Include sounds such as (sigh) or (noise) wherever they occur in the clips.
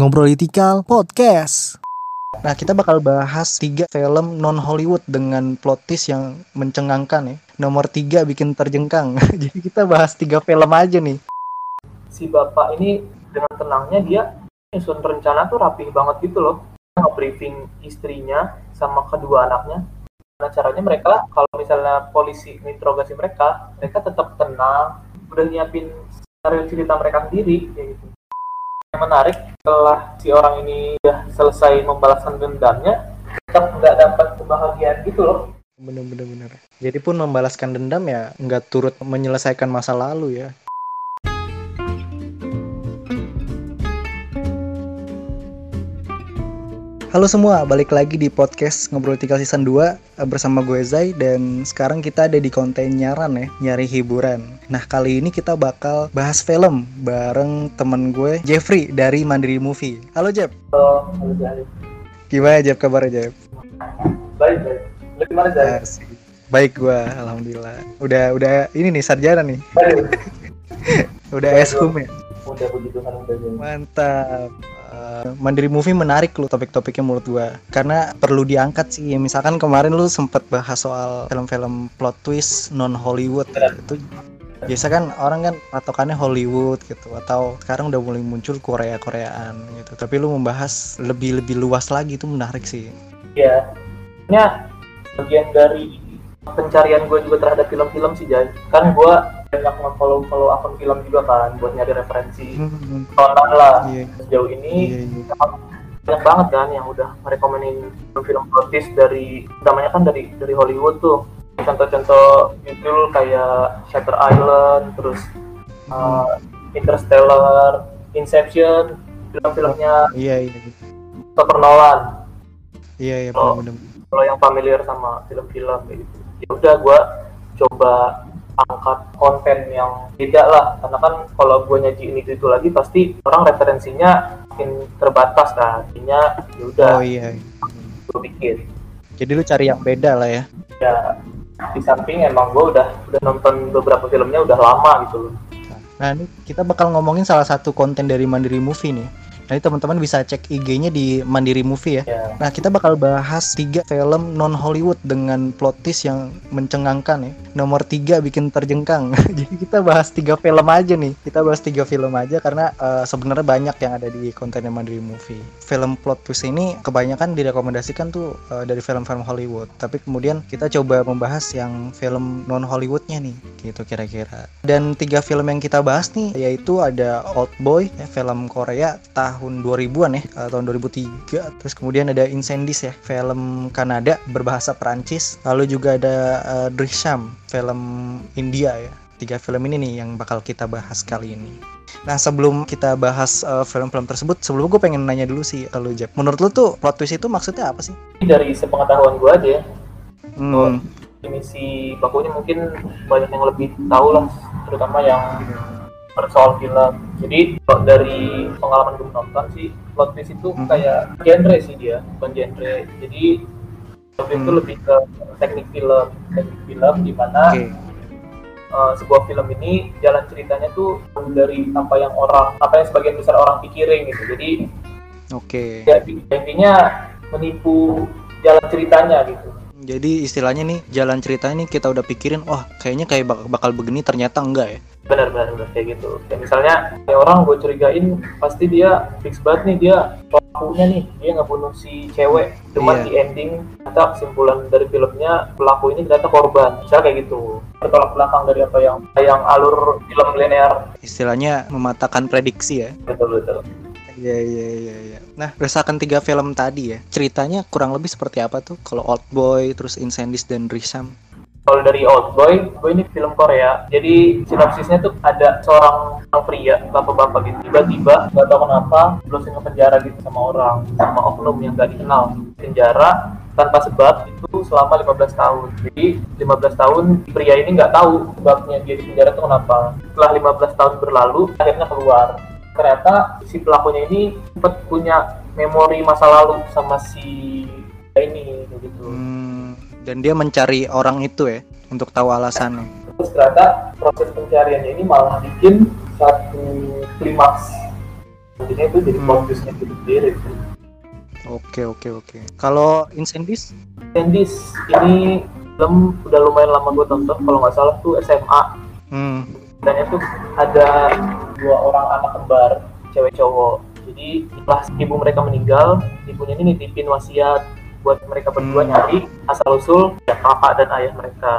Ngobrolitikal Podcast. Nah, kita bakal bahas tiga film non Hollywood dengan plot twist yang mencengangkan ya. Nomor tiga bikin terjengkang. (laughs) Jadi kita bahas tiga film aja nih. si bapak ini dengan tenangnya dia nyusun rencana tuh rapih banget gitu loh nge-briefing istrinya sama kedua anaknya nah caranya mereka kalau misalnya polisi interogasi mereka mereka tetap tenang udah nyiapin skenario cerita mereka sendiri kayak gitu yang menarik setelah si orang ini udah selesai membalaskan dendamnya tetap nggak dapat kebahagiaan gitu loh Bener-bener bener. Jadi pun membalaskan dendam ya nggak turut menyelesaikan masa lalu ya. Halo semua, balik lagi di podcast Ngobrol Tikal Season 2 eh, bersama gue Zai dan sekarang kita ada di konten nyaran ya, nyari hiburan. Nah, kali ini kita bakal bahas film bareng temen gue Jeffrey dari Mandiri Movie. Halo Jeff, kalau kalau Zahid. gimana Jeff kabarnya Jeff? baik baik lu gimana Zahid? Asik. Baik gue, alhamdulillah. Udah udah ini nih sarjana nih, (laughs) udah eshum ya. udah puji Tuhan udah. Mantap. Uh, Mandiri Movie menarik loh topik-topiknya menurut gua. Karena perlu diangkat sih. Misalkan kemarin lu sempet bahas soal film-film plot twist non Hollywood gitu. itu biasa kan orang kan patokannya Hollywood gitu. Atau sekarang udah mulai muncul Korea Koreaan gitu. Tapi lu membahas lebih lebih luas lagi itu menarik sih. Ya ini bagian dari pencarian gue juga terhadap film-film sih Jai kan gue banyak nge-follow follow akun film juga kan buat nyari referensi tonton lah. Iya sejauh ini iya iya. banyak banget kan yang udah merekomenin film-film protis dari utamanya kan dari dari Hollywood tuh. Contoh-contoh judul kayak Shutter Island terus uh, Interstellar Inception film-filmnya iya iya Christopher Nolan. Iya iya Oh. bener-bener. kalau yang familiar sama film-film gitu. Ya udah gue coba angkat konten yang beda lah. Karena kan kalau gue nyajiin itu itu lagi pasti orang referensinya makin terbatas kan. Artinya ya udah. Oh iya gue bikin jadi lu cari yang beda lah ya? Ya di samping emang gue udah udah nonton beberapa filmnya udah lama gitu loh. Nah, ini kita bakal ngomongin salah satu konten dari Mandiri Movie nih. Nanti teman-teman bisa cek IG-nya di Mandiri Movie ya. ya Nah, kita bakal bahas tiga film non Hollywood dengan plot twist yang mencengangkan ya. Nomor tiga bikin terjengkang. (laughs) Jadi kita bahas tiga film aja nih. Kita bahas tiga film aja karena eh, sebenarnya banyak yang ada di konten Mandiri Movie. Film plot twist ini kebanyakan direkomendasikan tuh eh, dari film-film Hollywood. Tapi kemudian kita coba membahas yang film non Hollywoodnya nih, gitu kira-kira. Dan tiga film yang kita bahas nih yaitu ada Old Boy, ya, film Korea tahun 2000-an ya, eh, tahun 2003. Terus kemudian ada Incendies ya, film Kanada berbahasa Perancis. Lalu juga ada eh, Drishyam, film India ya. Tiga film ini nih yang bakal kita bahas kali ini. Nah sebelum kita bahas eh, film-film tersebut, sebelum gue pengen nanya dulu sih kalau Jack, menurut lu tuh plot twist itu maksudnya apa sih? Dari sepengetahuan gue aja ya Hmm, definisi bakunya mungkin banyak yang lebih tahu lah terutama yang soal film jadi kalau dari pengalaman gue menonton sih plot twist itu Hmm. kayak genre sih dia bukan genre jadi plot twist itu Hmm. lebih ke teknik film teknik film di mana Oke. uh, sebuah film ini jalan ceritanya tuh dari apa yang orang apa yang sebagian besar orang pikirin gitu jadi Oke. ya intinya menipu jalan ceritanya gitu Jadi istilahnya nih jalan cerita ini kita udah pikirin, wah kayaknya kayak bakal begini ternyata enggak ya. Benar benar benar kayak gitu kayak misalnya kayak orang gue curigain pasti dia fix banget nih dia pelakunya nih dia ngebunuh si cewek Iya. cuman di ending ternyata kesimpulan dari filmnya pelaku ini ternyata korban misalnya kayak gitu bertolak belakang dari apa yang yang alur film linear Istilahnya mematahkan prediksi ya. betul betul Iya iya iya. iya. Nah berdasarkan tiga film tadi ya, ceritanya kurang lebih seperti apa tuh? Kalau Old Boy, terus Incendies dan Drishyam. Kalau dari Old Boy, Boy ini film Korea. Jadi sinopsisnya tuh ada seorang orang pria, bapak-bapak gitu. Tiba-tiba nggak tahu kenapa berusaha ke penjara gitu sama orang, sama oknum yang nggak dikenal. Penjara tanpa sebab itu selama 15 tahun. Jadi 15 tahun pria ini nggak tahu sebabnya dia di penjara itu kenapa. Setelah 15 tahun berlalu, akhirnya keluar. Ternyata si pelakunya ini sempat punya memori masa lalu sama si ini gitu. Hmm, dan dia mencari orang itu ya untuk tahu alasannya. terus ternyata proses pencariannya ini malah bikin satu klimaks intinya itu jadi Hmm. twistnya gitu sendiri. Oke oke oke. Kalau Incendies? Incendies ini film udah lumayan lama gue tonton kalau nggak salah tuh SMA Hmm. dan itu ada dua orang anak kembar cewek cowok jadi setelah ibu mereka meninggal ibunya ini nitipin wasiat buat mereka berdua Hmm. nyari asal usul ya kakak dan ayah mereka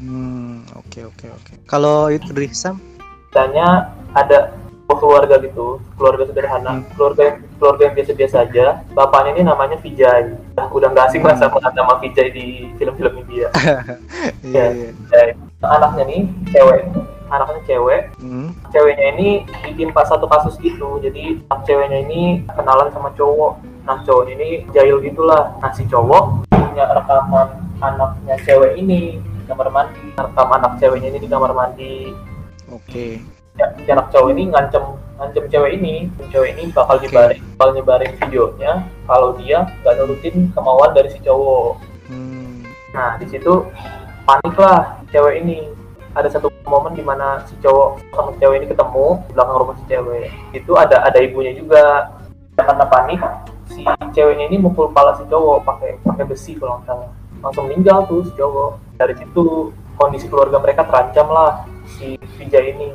Hmm. Oke oke oke. Kalau itu Drisam? Misalnya ada keluarga gitu, keluarga sederhana, Hmm. keluarga yang keluarga yang biasa-biasa aja. Bapaknya ini namanya Vijay. Nah, udah nggak asing lah sama nama Vijay di film-film India. (laughs) Iya iya. Vijay. Anaknya nih cewek, anaknya cewek. Hmm. Ceweknya ini ditimpa satu kasus gitu, jadi anak ceweknya ini kenalan sama cowok. Nah cowok ini jahil gitulah. Nah si cowok punya rekaman anaknya cewek ini di kamar mandi, rekam anak ceweknya ini di kamar mandi Oke. ya, si anak cowok ini ngancem ngancem cewek ini cewek ini bakal Oke. nyebarin bakal nyebarin videonya kalau dia nggak nurutin kemauan dari si cowok Hmm. nah di situ panik lah cewek ini ada satu momen di mana si cowok sama cewek ini ketemu di belakang rumah si cewek itu ada ada ibunya juga karena panik ceweknya ini mukul kepala si cowok pakai pakai besi kalau nggak salah. Langsung meninggal tuh si cowok dari situ kondisi keluarga mereka terancam lah si Vijay ini.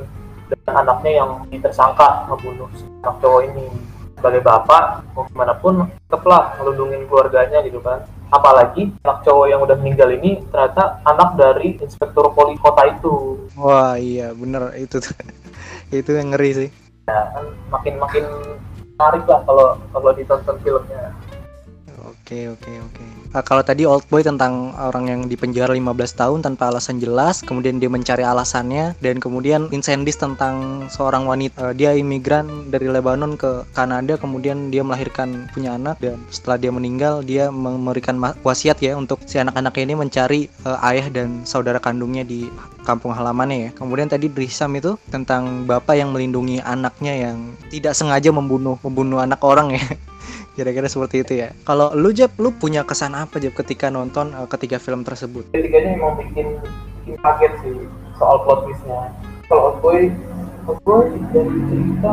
Dan anaknya yang tersangka ngebunuh si anak cowok ini. Sebagai bapak mau gimana pun tetaplah ngelindungin keluarganya gitu kan. Apalagi anak cowok yang udah meninggal ini ternyata anak dari inspektur poli kota itu. Wah iya bener. Itu (laughs) itu yang ngeri sih. ya kan makin makin menarik lah kalau kalau ditonton filmnya Oke oke oke. Ah, kalau tadi Old Boy tentang orang yang dipenjara 15 tahun tanpa alasan jelas, kemudian dia mencari alasannya dan kemudian Incendies tentang seorang wanita. Eh, dia imigran dari Lebanon ke Kanada, kemudian dia melahirkan punya anak dan setelah dia meninggal dia memberikan wasiat ya untuk si anak-anak ini mencari eh, ayah dan saudara kandungnya di kampung halamannya ya. Kemudian tadi Drisam itu tentang bapak yang melindungi anaknya yang tidak sengaja membunuh membunuh anak orang ya. Kira-kira seperti itu ya. Kalau lu Jeb, lu punya kesan apa Jeb ketika nonton uh, ketiga film tersebut? ketiganya emang bikin bikin kaget sih soal plot twistnya kalau Boy Boy dari cerita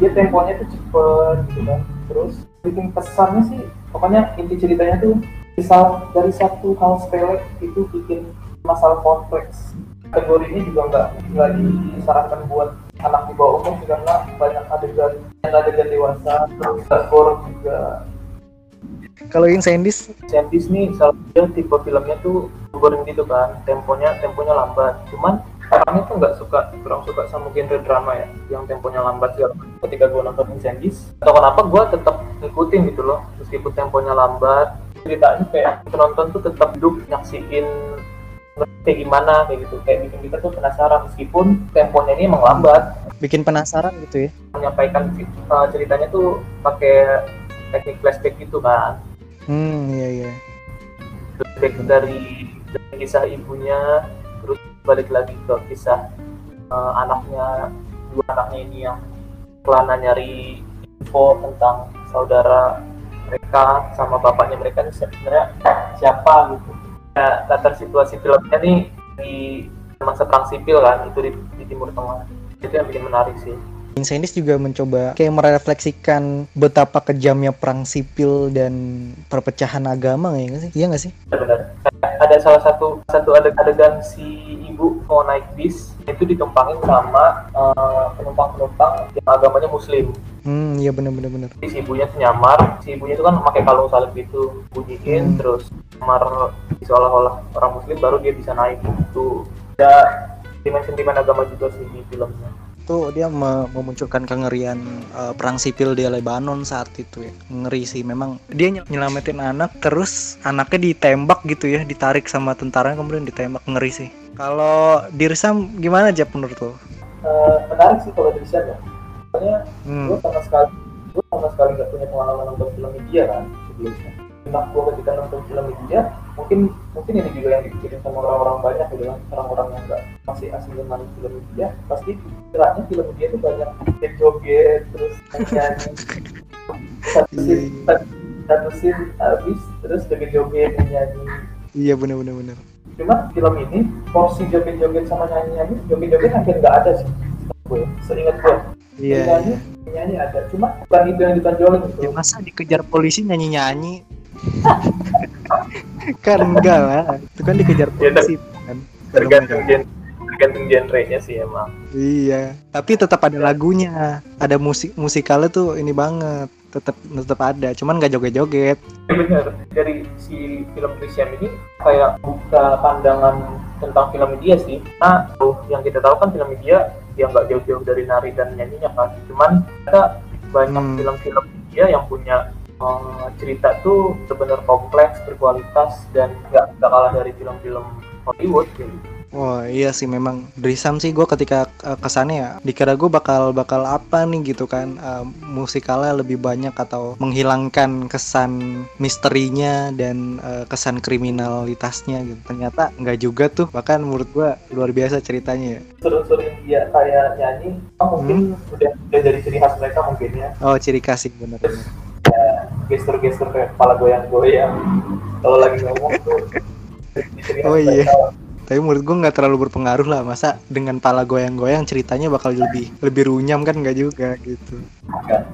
dia temponya tuh cepet gitu kan terus bikin pesannya sih pokoknya inti ceritanya tuh misal dari satu hal sepele itu bikin masalah kompleks kategori ini juga nggak nggak disarankan buat anak di bawah umur karena banyak adegan yang adegan dewasa terus gore juga. Kalau Incendies, Sandis nih salah dia tipe filmnya tuh boring gitu kan temponya temponya lambat. Cuman orangnya tuh nggak suka kurang suka sama genre drama ya yang temponya lambat segala ketika gue nonton Sandis atau kenapa gue tetap ngikutin gitu loh meskipun temponya lambat. Ceritanya kayak penonton tuh tetap duduk nyaksiin kayak gimana kayak gitu kayak bikin kita tuh penasaran meskipun temponya ini emang lambat bikin penasaran gitu ya. menyampaikan uh, ceritanya tuh pakai teknik flashback gitu kan Hmm, iya iya. flashback dari, dari kisah ibunya terus balik lagi ke kisah eh, anaknya dua anaknya ini yang kelana nyari info tentang saudara mereka sama bapaknya mereka sebenarnya siapa gitu ya, latar situasi filmnya nih di masa perang sipil kan itu di, di timur tengah itu yang bikin menarik sih Incendies juga mencoba kayak merefleksikan betapa kejamnya perang sipil dan perpecahan agama nggak sih? Iya nggak sih? benar ada salah satu satu adeg- adegan si ibu mau naik bis itu ditumpangin sama eh, penumpang-penumpang yang agamanya muslim Hmm, iya bener bener. Jadi si ibunya tuh nyamar si ibunya itu kan pakai kalung salib gitu bunyiin Hmm. terus nyamar seolah-olah orang muslim baru dia bisa naik itu ada sentimen-sentimen agama juga sih di filmnya Itu dia me- memunculkan kengerian uh, perang sipil di Lebanon saat itu ya. Ngeri sih memang. Dia ny- nyelamatin anak terus anaknya ditembak gitu ya, ditarik sama tentara kemudian ditembak ngeri sih. Kalau Dirsam gimana aja menurut lo? Eh, menarik sih kalau dari ya soalnya Hmm. gue sama sekali gue sama sekali nggak punya pengalaman nonton film India kan sebelumnya nah gue ketika nonton film India mungkin mungkin ini juga yang dipikirin sama orang-orang banyak gitu kan orang-orang yang nggak masih asli dengan film India pasti kiranya film India itu banyak joget terus nyanyi satu scene satu- scene habis terus joget-joget nyanyi Iya bener bener bener. cuma film ini porsi joget-joget sama nyanyi-nyanyi joget-joget hampir nggak ada sih setahu gue seingat gue Iya. nyanyi iya. nyanyi ada cuma bukan itu yang ditonjolin gitu ya masa dikejar polisi nyanyi nyanyi kan enggak lah. Itu kan dikejar Ya, polisi kan? Tergantung gen tergantung genre-nya sih emang. Iya. Tapi tetap ada lagunya. Ada musik musikalnya tuh ini banget. Tetap tetap ada. Cuman nggak joget-joget. Ya, bener dari si film Christian ini kayak buka pandangan tentang film media sih. Nah tuh yang kita tahu kan film media yang nggak jauh-jauh dari nari dan nyanyinya kan cuman ada banyak Hmm. film-film media yang punya cerita tuh benar kompleks berkualitas dan nggak nggak kalah dari film-film Hollywood gitu. Wah iya sih memang dari Sam sih gue ketika uh, ke sana ya. Dikira gue bakal bakal apa nih gitu kan uh, musikalnya lebih banyak atau menghilangkan kesan misterinya dan uh, kesan kriminalitasnya gitu. Ternyata nggak juga tuh bahkan menurut gue luar biasa ceritanya ya. Suruh-suruh dia kayak nyanyi. Oh, mungkin udah udah dari ciri khas mereka mungkin ya. Oh ciri kasih bener Ya, gestur-gestur kayak kepala goyang-goyang. Kalau lagi ngomong tuh Oh, iya. tapi menurut gue nggak terlalu berpengaruh lah. Masa dengan pala goyang-goyang ceritanya bakal lebih lebih runyam kan? Nggak juga gitu. Enggak.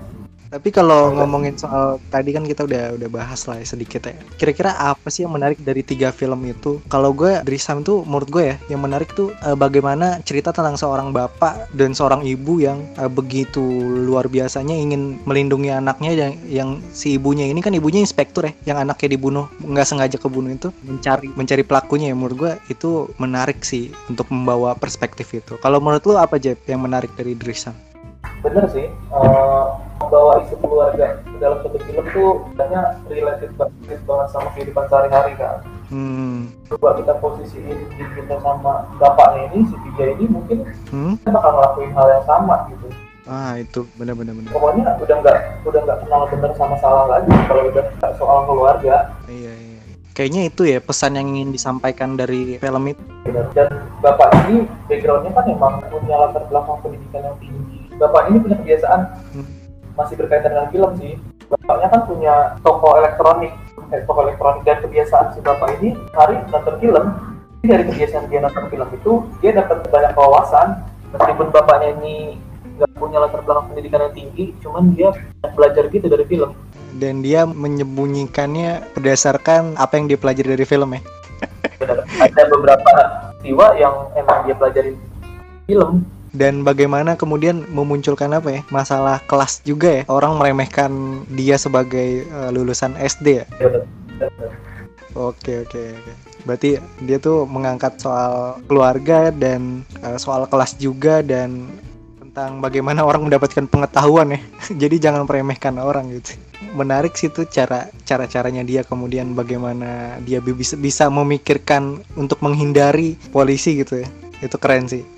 Tapi kalau ngomongin soal tadi kan kita udah udah bahas lah ya sedikit ya. Kira-kira apa sih yang menarik dari tiga film itu? Kalau gue dari Sam tuh menurut gue ya yang menarik tuh eh, bagaimana cerita tentang seorang bapak dan seorang ibu yang eh, begitu luar biasanya ingin melindungi anaknya yang yang si ibunya ini kan ibunya inspektur ya, yang anaknya dibunuh nggak sengaja kebunuh itu mencari mencari pelakunya ya menurut gue itu menarik sih untuk membawa perspektif itu. Kalau menurut lu apa Jeb yang menarik dari Drisam? bener sih eh, membawa isu keluarga ke dalam satu film tuh banyak related banget banget sama kehidupan sehari-hari kan Hmm. coba kita posisiin diri kita sama bapaknya ini si tiga ini mungkin Hmm? kita bakal ngelakuin hal yang sama gitu Ah itu benar-benar benar. pokoknya udah nggak udah nggak kenal bener sama salah lagi kalau udah soal keluarga Iya iya. Kayaknya itu ya pesan yang ingin disampaikan dari film itu. Benar. Dan bapak ini backgroundnya kan emang punya latar belakang pendidikan yang tinggi. Bapak ini punya kebiasaan Hmm. Masih berkaitan dengan film sih. Bapaknya kan punya toko elektronik, eh, toko elektronik dan kebiasaan si bapak ini hari nonton film. Jadi dari kebiasaan dia nonton film itu dia dapat banyak wawasan. Meskipun bapaknya ini nggak punya latar belakang pendidikan yang tinggi, cuman dia belajar gitu dari film. Dan dia menyembunyikannya berdasarkan apa yang dia pelajari dari film ya. Benar. Ada beberapa peristiwa yang emang dia pelajari film Dan bagaimana kemudian memunculkan apa ya masalah kelas juga ya orang meremehkan dia sebagai eh, lulusan SD ya. Oke oke oke. Berarti dia tuh mengangkat soal keluarga dan eh, soal kelas juga dan tentang bagaimana orang mendapatkan pengetahuan ya. (laughs) Jadi jangan meremehkan orang gitu. Menarik sih tuh cara cara caranya dia kemudian bagaimana dia bi- bisa bisa memikirkan untuk menghindari polisi gitu ya. Itu keren sih.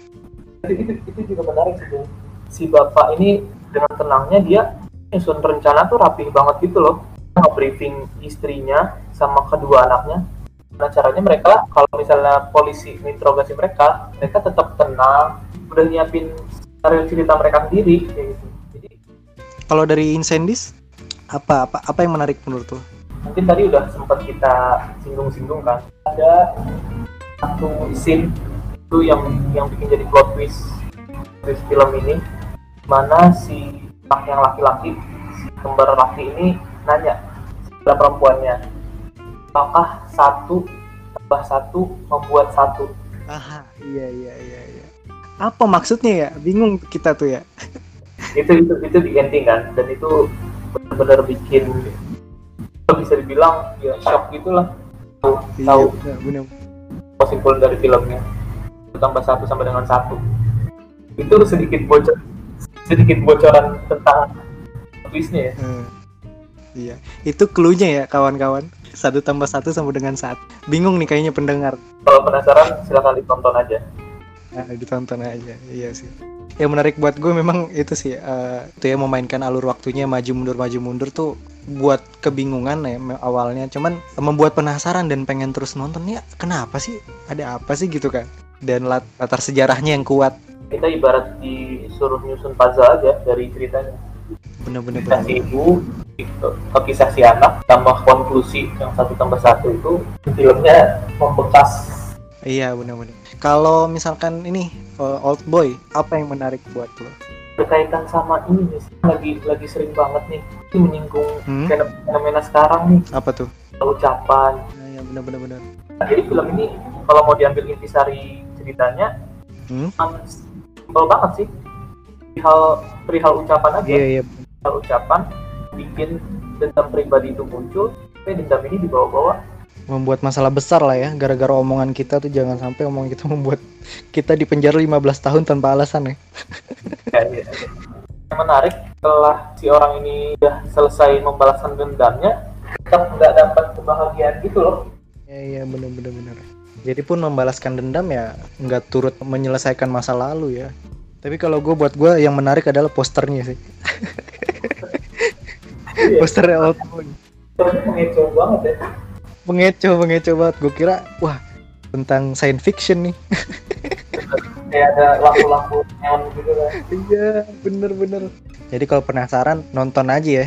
Itu, itu, itu juga menarik sih si bapak ini dengan tenangnya dia nyusun rencana tuh rapih banget gitu loh. Nge-briefing istrinya sama kedua anaknya. Nah caranya mereka kalau misalnya polisi interogasi mereka mereka tetap tenang udah nyiapin skenario cerita mereka sendiri kayak gitu. Jadi Kalau dari Incendis apa apa apa yang menarik menurut lo? mungkin tadi udah sempat kita singgung-singgung kan. Ada satu scene itu yang yang bikin jadi plot twist twist film ini mana si yang laki-laki si kembar laki ini nanya kepada perempuannya apakah satu tambah satu membuat satu Aha, iya iya iya iya. Apa maksudnya ya? Bingung kita tuh ya. (laughs) itu itu itu di ending kan dan itu benar-benar bikin bisa dibilang ya shock gitulah tahu tahu Iya, bener. kesimpulan dari filmnya tambah satu sama dengan satu itu sedikit bocor sedikit bocoran tentang twistnya ya Eh, iya, itu clue-nya ya kawan-kawan. Satu tambah satu sama dengan satu. Bingung nih kayaknya pendengar. kalau penasaran silahkan ditonton aja Nah, ditonton aja. Iya sih. Yang menarik buat gue memang itu sih, itu ya memainkan alur waktunya maju mundur maju mundur tuh buat kebingungan ya awalnya, cuman membuat penasaran dan pengen terus nonton ya. Kenapa sih? Ada apa sih gitu kan? Dan lat- latar sejarahnya yang kuat. kita ibarat disuruh nyusun puzzle aja dari ceritanya Bener-bener. kisah si ibu ke kisah si anak tambah konklusi yang satu tambah satu itu filmnya membekas Iya benar-benar. Kalau misalkan ini uh, old boy, apa yang menarik buat lo? berkaitan sama ini sih. lagi lagi sering banget nih ini menyinggung Hmm? fenomena sekarang nih Apa tuh? ucapan Nah, ya benar-benar benar. jadi film ini kalau mau diambil intisari ceritanya Hmm? simpel banget sih perihal perihal ucapan aja Iya iya. perihal ucapan bikin dendam pribadi itu muncul tapi dendam ini dibawa-bawa Membuat masalah besar lah ya, gara-gara omongan kita tuh jangan sampai omongan kita membuat kita di penjara 15 tahun tanpa alasan ya. (laughs) Ya, iya. Yang menarik setelah si orang ini udah selesai membalaskan dendamnya, tetap nggak dapat kebahagiaan gitu loh. Iya iya benar-benar benar. Jadi pun membalaskan dendam ya nggak turut menyelesaikan masa lalu ya. Tapi kalau gue buat gue yang menarik adalah posternya sih. Iya. Posternya old boy. Terus mengecoh banget ya. Pengecoh pengecoh banget. Gue kira wah tentang science fiction nih. Kayak ada lampu-lampu neon gitu kan. Iya bener-bener. Jadi kalau penasaran nonton aja ya.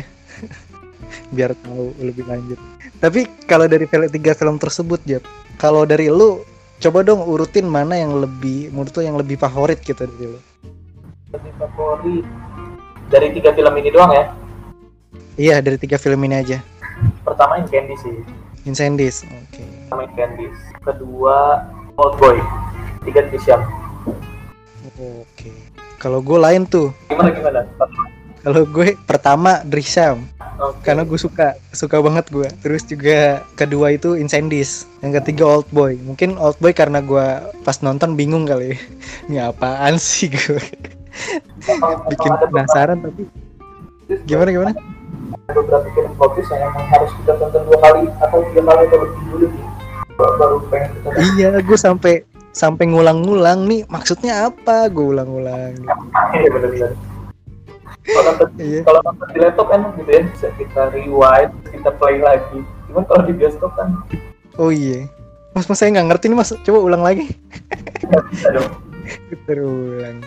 Biar tahu lebih lanjut. Tapi kalau dari film tiga film tersebut Jap, kalau dari lu coba dong urutin mana yang lebih menurut lu yang lebih favorit gitu dari lu. Lebih favorit dari tiga film ini doang ya. Iya dari tiga film ini aja. Pertama In Candy sih. Incendies. Oke. Pertama In Candy. Kedua Old Boy. Tiga Disham. Oke. Kalau gue lain tuh. Gimana gimana? Kalau gue pertama Drisham Oke. karena gue suka suka banget gue. Terus juga kedua itu Incendies. Yang ketiga Old Boy. Mungkin Old Boy karena gue pas nonton bingung kali. (laughs) Ini apaan sih gue? (laughs) Bikin penasaran tapi gimana gimana? ada beberapa film fokus yang emang harus kita tonton dua kali atau tiga kali atau lebih dulu baru- pengen kita. Iya, gue sampai sampai ngulang-ngulang nih maksudnya apa? Gue ulang-ulang. Iya benar-benar. Kalau nonton Iya. kalau nonton di laptop enak gitu ya bisa kita rewind kita play lagi. Cuman kalau di bioskop kan Oh iya. Mas, mas saya nggak ngerti nih mas. Coba ulang lagi. nggak bisa dong. (laughs) Terulang.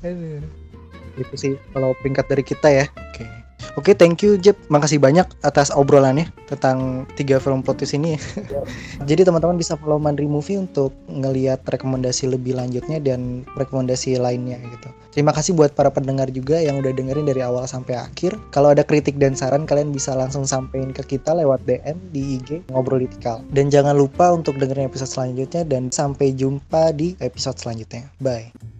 Aduh. Itu sih kalau peringkat dari kita ya. Oke. Oke, thank you Jeb. Makasih banyak atas obrolannya tentang tiga film potis ini. (laughs) Jadi teman-teman bisa follow Mandri Movie untuk ngelihat rekomendasi lebih lanjutnya dan rekomendasi lainnya gitu. Terima kasih buat para pendengar juga yang udah dengerin dari awal sampai akhir. Kalau ada kritik dan saran kalian bisa langsung sampein ke kita lewat DM di IG ngobrol di Tikal. Dan jangan lupa untuk dengerin episode selanjutnya dan sampai jumpa di episode selanjutnya. Bye.